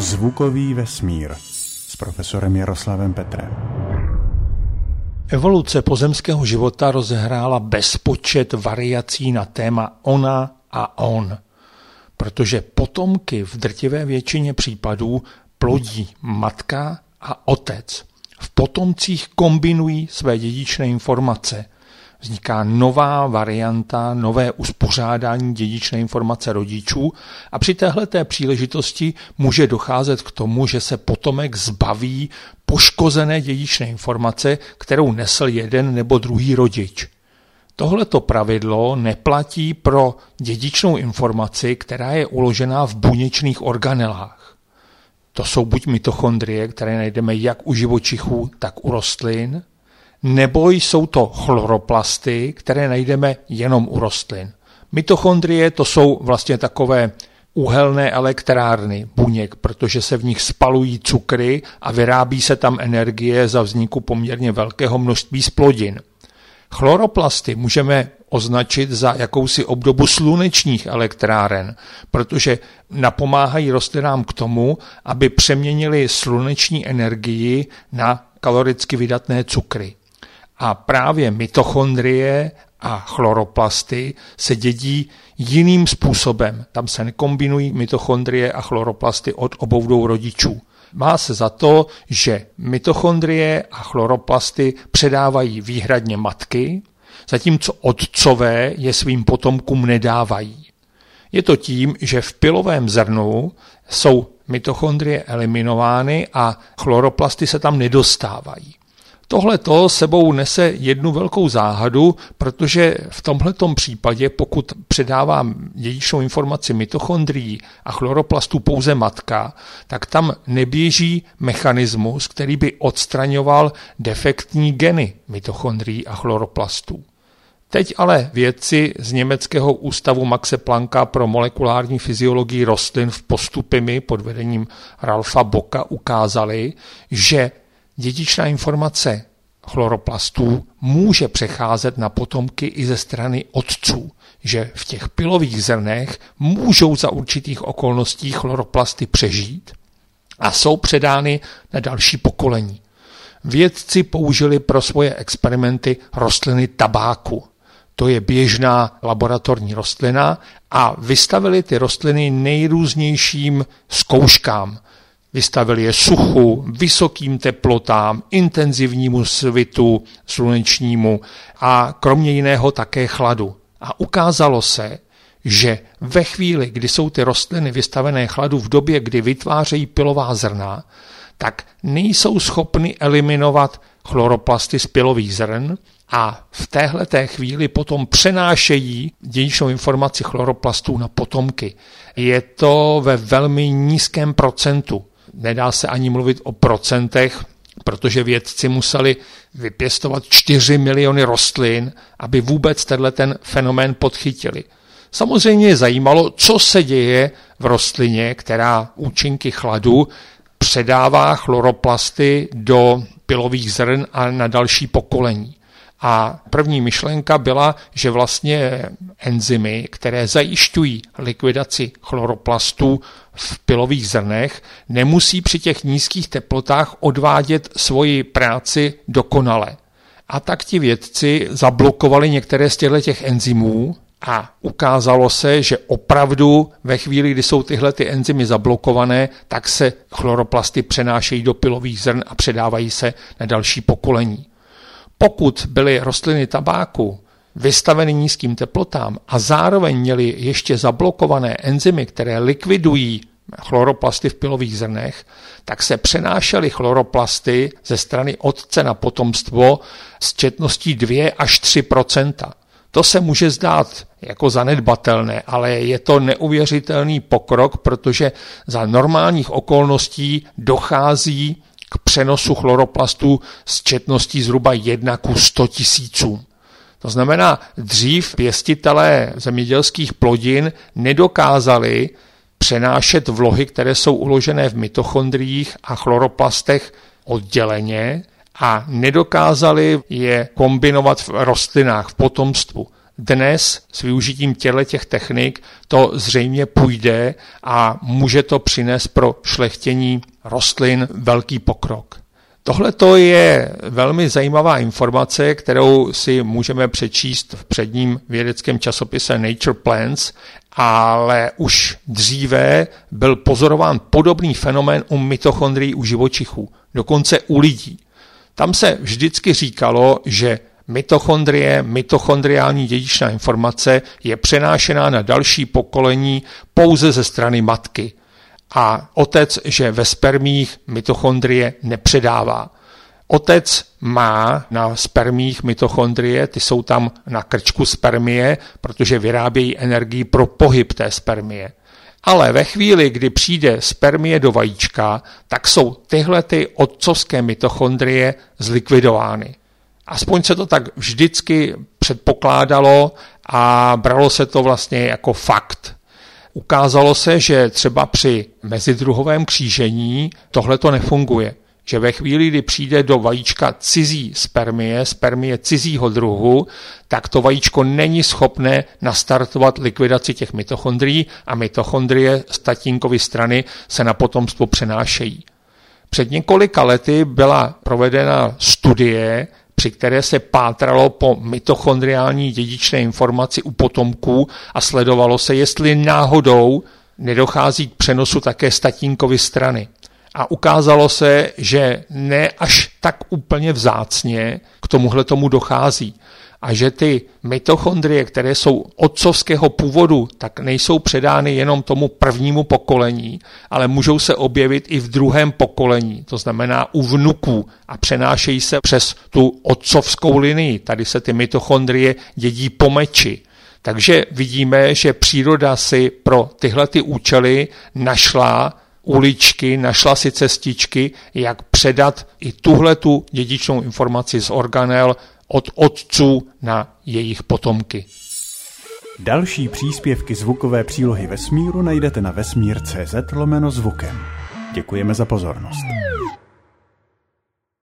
Zvukový vesmír s profesorem Jaroslavem Petrem. Evoluce pozemského života rozehrála bezpočet variací na téma ona a on, protože potomky v drtivé většině případů plodí matka a otec. V potomcích kombinují své dědičné informace – vzniká nová varianta, nové uspořádání dědičné informace rodičů a při téhleté příležitosti může docházet k tomu, že se potomek zbaví poškozené dědičné informace, kterou nesl jeden nebo druhý rodič. Tohleto pravidlo neplatí pro dědičnou informaci, která je uložená v buněčných organelách. To jsou buď mitochondrie, které najdeme jak u živočichů, tak u rostlin, nebo jsou to chloroplasty, které najdeme jenom u rostlin. Mitochondrie to jsou vlastně takové uhelné elektrárny buněk, protože se v nich spalují cukry a vyrábí se tam energie za vzniku poměrně velkého množství splodin. Chloroplasty můžeme označit za jakousi obdobu slunečních elektráren, protože napomáhají rostlinám k tomu, aby přeměnili sluneční energii na kaloricky vydatné cukry. A právě mitochondrie a chloroplasty se dědí jiným způsobem. Tam se nekombinují mitochondrie a chloroplasty od obou dvou rodičů. Má se za to, že mitochondrie a chloroplasty předávají výhradně matky, zatímco otcové je svým potomkům nedávají. Je to tím, že v pilovém zrnu jsou mitochondrie eliminovány a chloroplasty se tam nedostávají. Tohle to sebou nese jednu velkou záhadu, protože v tomhletom případě, pokud předávám dědičnou informaci mitochondrií a chloroplastů pouze matka, tak tam neběží mechanismus, který by odstraňoval defektní geny mitochondrií a chloroplastů. Teď ale vědci z německého ústavu Maxe Plancka pro molekulární fyziologii rostlin v postupemi pod vedením Ralfa Boka ukázali, že dědičná informace chloroplastů může přecházet na potomky i ze strany otců, že v těch pilových zrnech můžou za určitých okolností chloroplasty přežít a jsou předány na další pokolení. Vědci použili pro svoje experimenty rostliny tabáku. To je běžná laboratorní rostlina a vystavili ty rostliny nejrůznějším zkouškám – Vystavili je suchu, vysokým teplotám, intenzivnímu svitu slunečnímu a kromě jiného také chladu. A ukázalo se, že ve chvíli, kdy jsou ty rostliny vystavené chladu v době, kdy vytvářejí pilová zrna, tak nejsou schopny eliminovat chloroplasty z pilových zrn a v téhle té chvíli potom přenášejí dědičnou informaci chloroplastů na potomky. Je to ve velmi nízkém procentu nedá se ani mluvit o procentech, protože vědci museli vypěstovat 4 miliony rostlin, aby vůbec tenhle ten fenomén podchytili. Samozřejmě je zajímalo, co se děje v rostlině, která účinky chladu předává chloroplasty do pilových zrn a na další pokolení. A první myšlenka byla, že vlastně enzymy, které zajišťují likvidaci chloroplastů v pilových zrnech, nemusí při těch nízkých teplotách odvádět svoji práci dokonale. A tak ti vědci zablokovali některé z těchto těch enzymů a ukázalo se, že opravdu ve chvíli, kdy jsou tyhle ty enzymy zablokované, tak se chloroplasty přenášejí do pilových zrn a předávají se na další pokolení. Pokud byly rostliny tabáku vystaveny nízkým teplotám a zároveň měly ještě zablokované enzymy, které likvidují chloroplasty v pilových zrnech, tak se přenášely chloroplasty ze strany otce na potomstvo s četností 2 až 3% to se může zdát jako zanedbatelné, ale je to neuvěřitelný pokrok, protože za normálních okolností dochází k přenosu chloroplastů s četností zhruba 1 ku 100 tisícům. To znamená, dřív pěstitelé zemědělských plodin nedokázali přenášet vlohy, které jsou uložené v mitochondriích a chloroplastech odděleně a nedokázali je kombinovat v rostlinách, v potomstvu. Dnes s využitím těchto těch technik to zřejmě půjde a může to přinést pro šlechtění rostlin velký pokrok. Tohle to je velmi zajímavá informace, kterou si můžeme přečíst v předním vědeckém časopise Nature Plants, ale už dříve byl pozorován podobný fenomén u mitochondrií u živočichů, dokonce u lidí. Tam se vždycky říkalo, že mitochondrie, mitochondriální dědičná informace je přenášená na další pokolení pouze ze strany matky a otec, že ve spermích mitochondrie nepředává. Otec má na spermích mitochondrie, ty jsou tam na krčku spermie, protože vyrábějí energii pro pohyb té spermie. Ale ve chvíli, kdy přijde spermie do vajíčka, tak jsou tyhle ty otcovské mitochondrie zlikvidovány. Aspoň se to tak vždycky předpokládalo a bralo se to vlastně jako fakt. Ukázalo se, že třeba při mezidruhovém křížení tohle to nefunguje. Že ve chvíli, kdy přijde do vajíčka cizí spermie, spermie cizího druhu, tak to vajíčko není schopné nastartovat likvidaci těch mitochondrií a mitochondrie z tatínkovy strany se na potomstvo přenášejí. Před několika lety byla provedena studie, při které se pátralo po mitochondriální dědičné informaci u potomků a sledovalo se, jestli náhodou nedochází k přenosu také statínkovy strany. A ukázalo se, že ne až tak úplně vzácně k tomuhle tomu dochází a že ty mitochondrie, které jsou otcovského původu, tak nejsou předány jenom tomu prvnímu pokolení, ale můžou se objevit i v druhém pokolení, to znamená u vnuků a přenášejí se přes tu otcovskou linii. Tady se ty mitochondrie dědí po meči. Takže vidíme, že příroda si pro tyhle ty účely našla uličky, našla si cestičky, jak předat i tuhle tu dědičnou informaci z organel od otců na jejich potomky. Další příspěvky zvukové přílohy vesmíru najdete na vesmír.cz lomeno zvukem. Děkujeme za pozornost.